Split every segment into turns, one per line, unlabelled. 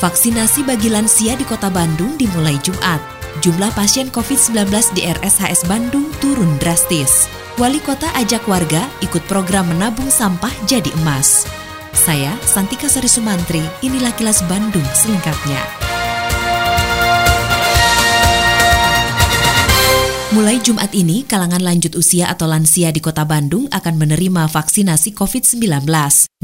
Vaksinasi bagi lansia di kota Bandung dimulai Jumat. Jumlah pasien COVID-19 di RSHS Bandung turun drastis. Wali kota ajak warga ikut program menabung sampah jadi emas. Saya, Santika Sari Sumantri, inilah kilas Bandung selengkapnya. Jumat ini, kalangan lanjut usia atau lansia di kota Bandung akan menerima vaksinasi COVID-19.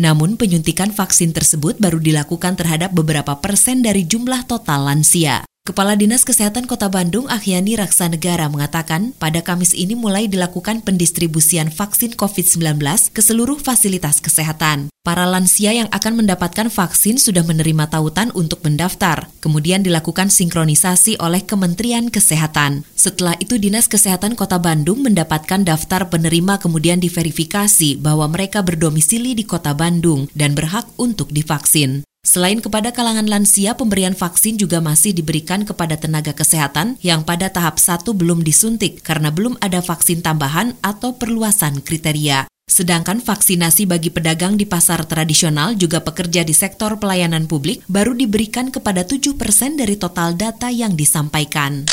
Namun penyuntikan vaksin tersebut baru dilakukan terhadap beberapa persen dari jumlah total lansia. Kepala Dinas Kesehatan Kota Bandung Ahyani Raksanegara mengatakan pada Kamis ini mulai dilakukan pendistribusian vaksin COVID-19 ke seluruh fasilitas kesehatan. Para lansia yang akan mendapatkan vaksin sudah menerima tautan untuk mendaftar, kemudian dilakukan sinkronisasi oleh Kementerian Kesehatan. Setelah itu Dinas Kesehatan Kota Bandung mendapatkan daftar penerima kemudian diverifikasi bahwa mereka berdomisili di Kota Bandung dan berhak untuk divaksin. Selain kepada kalangan lansia, pemberian vaksin juga masih diberikan kepada tenaga kesehatan yang pada tahap satu belum disuntik karena belum ada vaksin tambahan atau perluasan kriteria. Sedangkan vaksinasi bagi pedagang di pasar tradisional juga pekerja di sektor pelayanan publik baru diberikan kepada 7 persen dari total data yang disampaikan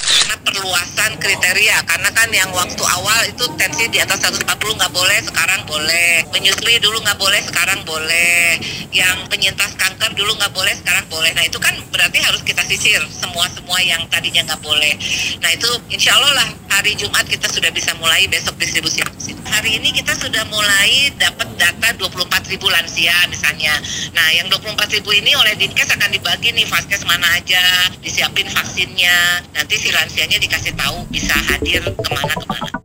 perluasan kriteria. Karena kan yang waktu awal itu tensi di atas 140 nggak boleh sekarang boleh. Menyusui dulu nggak boleh sekarang boleh. Yang penyintas kanker dulu nggak boleh sekarang boleh. Nah itu kan berarti harus kita sisir semua semua yang tadinya nggak boleh. Nah itu insya Allah lah hari Jumat kita sudah bisa mulai besok distribusi hari ini kita sudah mulai dapat data 24 ribu lansia misalnya. Nah yang 24 ribu ini oleh Dinkes akan dibagi nih vaskes mana aja disiapin vaksinnya. Nanti si lansianya dikasih tahu bisa hadir ke mana-kemana.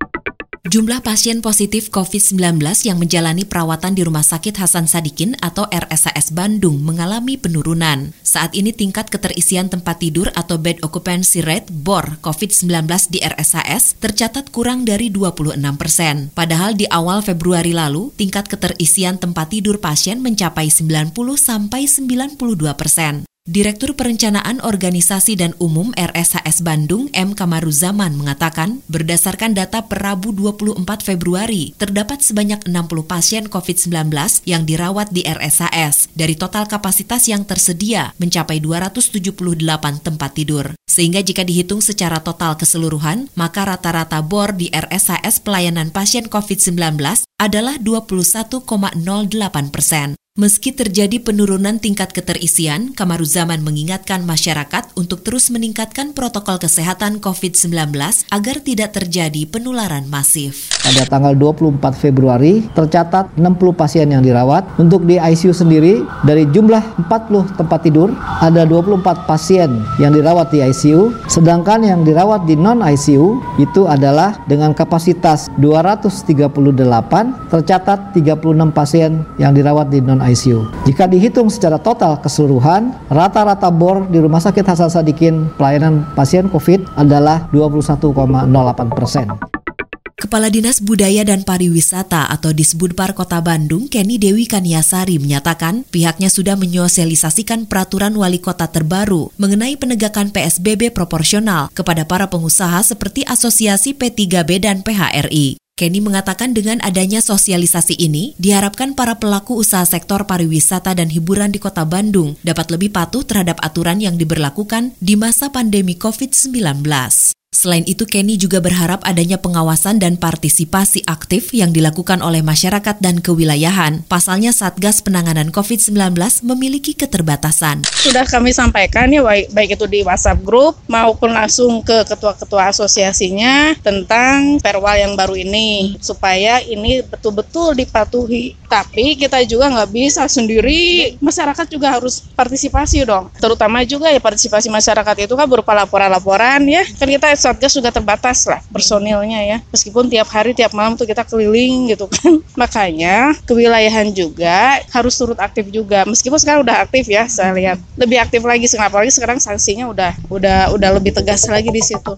Jumlah pasien positif COVID-19 yang menjalani perawatan di Rumah Sakit Hasan Sadikin atau RSAS Bandung mengalami penurunan. Saat ini tingkat keterisian tempat tidur atau bed occupancy rate BOR COVID-19 di RSAS tercatat kurang dari 26 persen. Padahal di awal Februari lalu, tingkat keterisian tempat tidur pasien mencapai 90 sampai 92 persen. Direktur Perencanaan Organisasi dan Umum RSHS Bandung M. Kamaruzaman mengatakan, berdasarkan data per Rabu 24 Februari, terdapat sebanyak 60 pasien COVID-19 yang dirawat di RSHS dari total kapasitas yang tersedia mencapai 278 tempat tidur. Sehingga jika dihitung secara total keseluruhan, maka rata-rata BOR di RSHS pelayanan pasien COVID-19 adalah 21,08 persen. Meski terjadi penurunan tingkat keterisian, Kamaruzaman mengingatkan masyarakat untuk terus meningkatkan protokol kesehatan COVID-19 agar tidak terjadi penularan masif.
Pada tanggal 24 Februari, tercatat 60 pasien yang dirawat. Untuk di ICU sendiri, dari jumlah 40 tempat tidur, ada 24 pasien yang dirawat di ICU, sedangkan yang dirawat di non-ICU itu adalah dengan kapasitas 238, tercatat 36 pasien yang dirawat di non-ICU. ICU. Jika dihitung secara total keseluruhan, rata-rata bor di Rumah Sakit Hasan Sadikin pelayanan pasien COVID adalah 21,08 persen.
Kepala Dinas Budaya dan Pariwisata atau Disbudpar Kota Bandung, Kenny Dewi Kaniasari menyatakan pihaknya sudah menyosialisasikan peraturan wali kota terbaru mengenai penegakan PSBB proporsional kepada para pengusaha seperti Asosiasi P3B dan PHRI. Kenny mengatakan dengan adanya sosialisasi ini, diharapkan para pelaku usaha sektor pariwisata dan hiburan di kota Bandung dapat lebih patuh terhadap aturan yang diberlakukan di masa pandemi COVID-19. Selain itu, Kenny juga berharap adanya pengawasan dan partisipasi aktif yang dilakukan oleh masyarakat dan kewilayahan. Pasalnya Satgas Penanganan COVID-19 memiliki keterbatasan.
Sudah kami sampaikan ya baik, baik itu di WhatsApp grup maupun langsung ke ketua-ketua asosiasinya tentang perwal yang baru ini supaya ini betul-betul dipatuhi Tapi kita juga nggak bisa sendiri, masyarakat juga harus partisipasi dong. Terutama juga ya partisipasi masyarakat itu kan berupa laporan-laporan ya. Kan kita Satgas juga terbatas lah personilnya ya. Meskipun tiap hari, tiap malam tuh kita keliling gitu kan. Makanya kewilayahan juga harus turut aktif juga. Meskipun sekarang udah aktif ya, saya lihat. Lebih aktif lagi, apalagi sekarang sanksinya udah udah udah lebih tegas lagi di situ.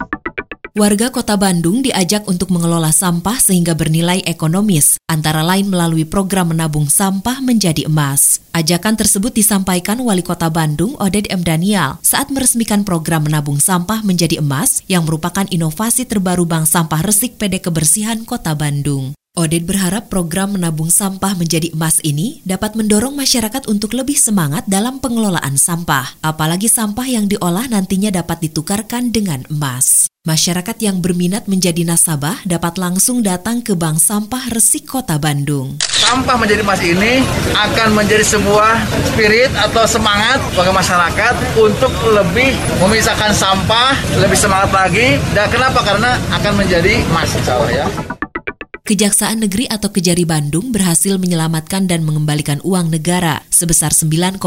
Warga Kota Bandung diajak untuk mengelola sampah sehingga bernilai ekonomis, antara lain melalui program menabung sampah menjadi emas. Ajakan tersebut disampaikan Wali Kota Bandung, Oded M. Daniel, saat meresmikan program menabung sampah menjadi emas yang merupakan inovasi terbaru Bank Sampah Resik PD Kebersihan Kota Bandung. Oded berharap program menabung sampah menjadi emas ini dapat mendorong masyarakat untuk lebih semangat dalam pengelolaan sampah, apalagi sampah yang diolah nantinya dapat ditukarkan dengan emas. Masyarakat yang berminat menjadi nasabah dapat langsung datang ke Bank Sampah Resik Kota Bandung.
Sampah menjadi emas ini akan menjadi sebuah spirit atau semangat bagi masyarakat untuk lebih memisahkan sampah, lebih semangat lagi. Dan kenapa? Karena akan menjadi emas, insya ya.
Kejaksaan Negeri atau Kejari Bandung berhasil menyelamatkan dan mengembalikan uang negara sebesar 9,65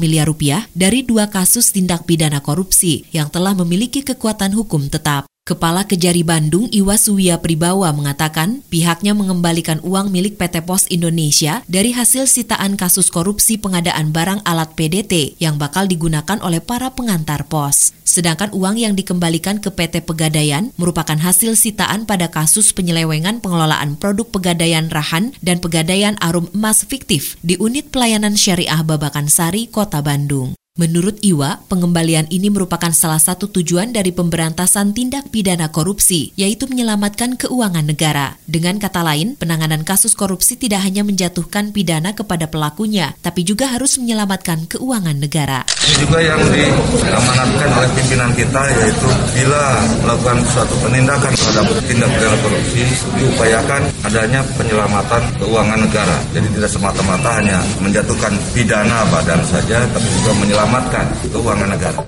miliar rupiah dari dua kasus tindak pidana korupsi yang telah memiliki kekuatan hukum tetap. Kepala Kejari Bandung Iwa Suwia Pribawa mengatakan pihaknya mengembalikan uang milik PT Pos Indonesia dari hasil sitaan kasus korupsi pengadaan barang alat PDT yang bakal digunakan oleh para pengantar pos. Sedangkan uang yang dikembalikan ke PT Pegadaian merupakan hasil sitaan pada kasus penyelewengan pengelolaan produk Pegadaian Rahan dan Pegadaian Arum Emas fiktif di unit pelayanan syariah Babakan Sari, Kota Bandung. Menurut Iwa, pengembalian ini merupakan salah satu tujuan dari pemberantasan tindak pidana korupsi, yaitu menyelamatkan keuangan negara. Dengan kata lain, penanganan kasus korupsi tidak hanya menjatuhkan pidana kepada pelakunya, tapi juga harus menyelamatkan keuangan negara.
Ini juga yang diamanatkan oleh pimpinan kita, yaitu bila melakukan suatu penindakan terhadap tindak pidana korupsi, diupayakan adanya penyelamatan keuangan negara. Jadi tidak semata-mata hanya menjatuhkan pidana badan saja, tapi juga menyelamatkan menyelamatkan keuangan negara.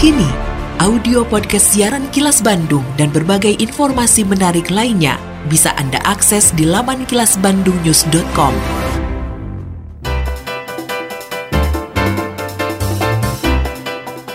Kini, audio podcast siaran Kilas Bandung dan berbagai informasi menarik lainnya bisa Anda akses di laman kilasbandungnews.com.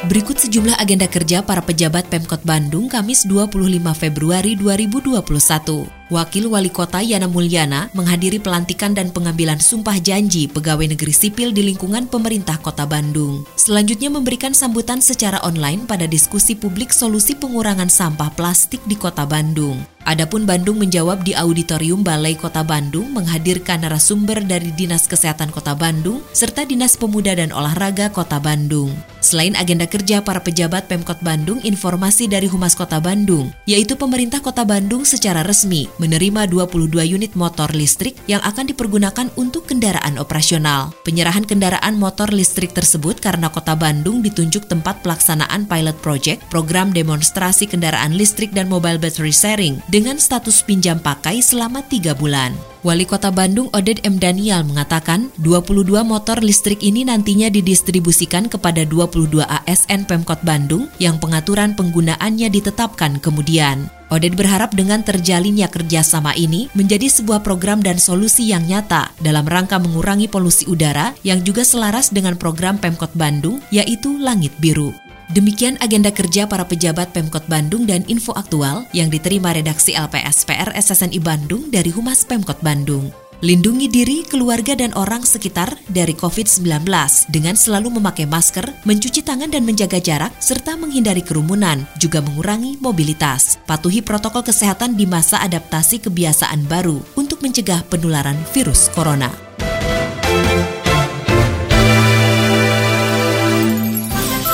Berikut sejumlah agenda kerja para pejabat Pemkot Bandung Kamis 25 Februari 2021. Wakil Wali Kota Yana Mulyana menghadiri pelantikan dan pengambilan sumpah janji pegawai negeri sipil di lingkungan pemerintah Kota Bandung. Selanjutnya memberikan sambutan secara online pada diskusi publik solusi pengurangan sampah plastik di Kota Bandung. Adapun Bandung menjawab di auditorium Balai Kota Bandung menghadirkan narasumber dari Dinas Kesehatan Kota Bandung serta Dinas Pemuda dan Olahraga Kota Bandung. Selain agenda kerja para pejabat Pemkot Bandung, informasi dari Humas Kota Bandung, yaitu pemerintah Kota Bandung secara resmi menerima 22 unit motor listrik yang akan dipergunakan untuk kendaraan operasional. Penyerahan kendaraan motor listrik tersebut karena Kota Bandung ditunjuk tempat pelaksanaan pilot project program demonstrasi kendaraan listrik dan mobile battery sharing dengan status pinjam pakai selama tiga bulan. Wali Kota Bandung Oded M. Daniel mengatakan 22 motor listrik ini nantinya didistribusikan kepada 22 ASN Pemkot Bandung yang pengaturan penggunaannya ditetapkan kemudian. Oded berharap dengan terjalinnya kerjasama ini menjadi sebuah program dan solusi yang nyata dalam rangka mengurangi polusi udara yang juga selaras dengan program Pemkot Bandung yaitu Langit Biru. Demikian agenda kerja para pejabat Pemkot Bandung dan info aktual yang diterima redaksi LPS PR SSNI Bandung dari Humas Pemkot Bandung. Lindungi diri, keluarga, dan orang sekitar dari COVID-19 dengan selalu memakai masker, mencuci tangan dan menjaga jarak, serta menghindari kerumunan, juga mengurangi mobilitas. Patuhi protokol kesehatan di masa adaptasi kebiasaan baru untuk mencegah penularan virus corona.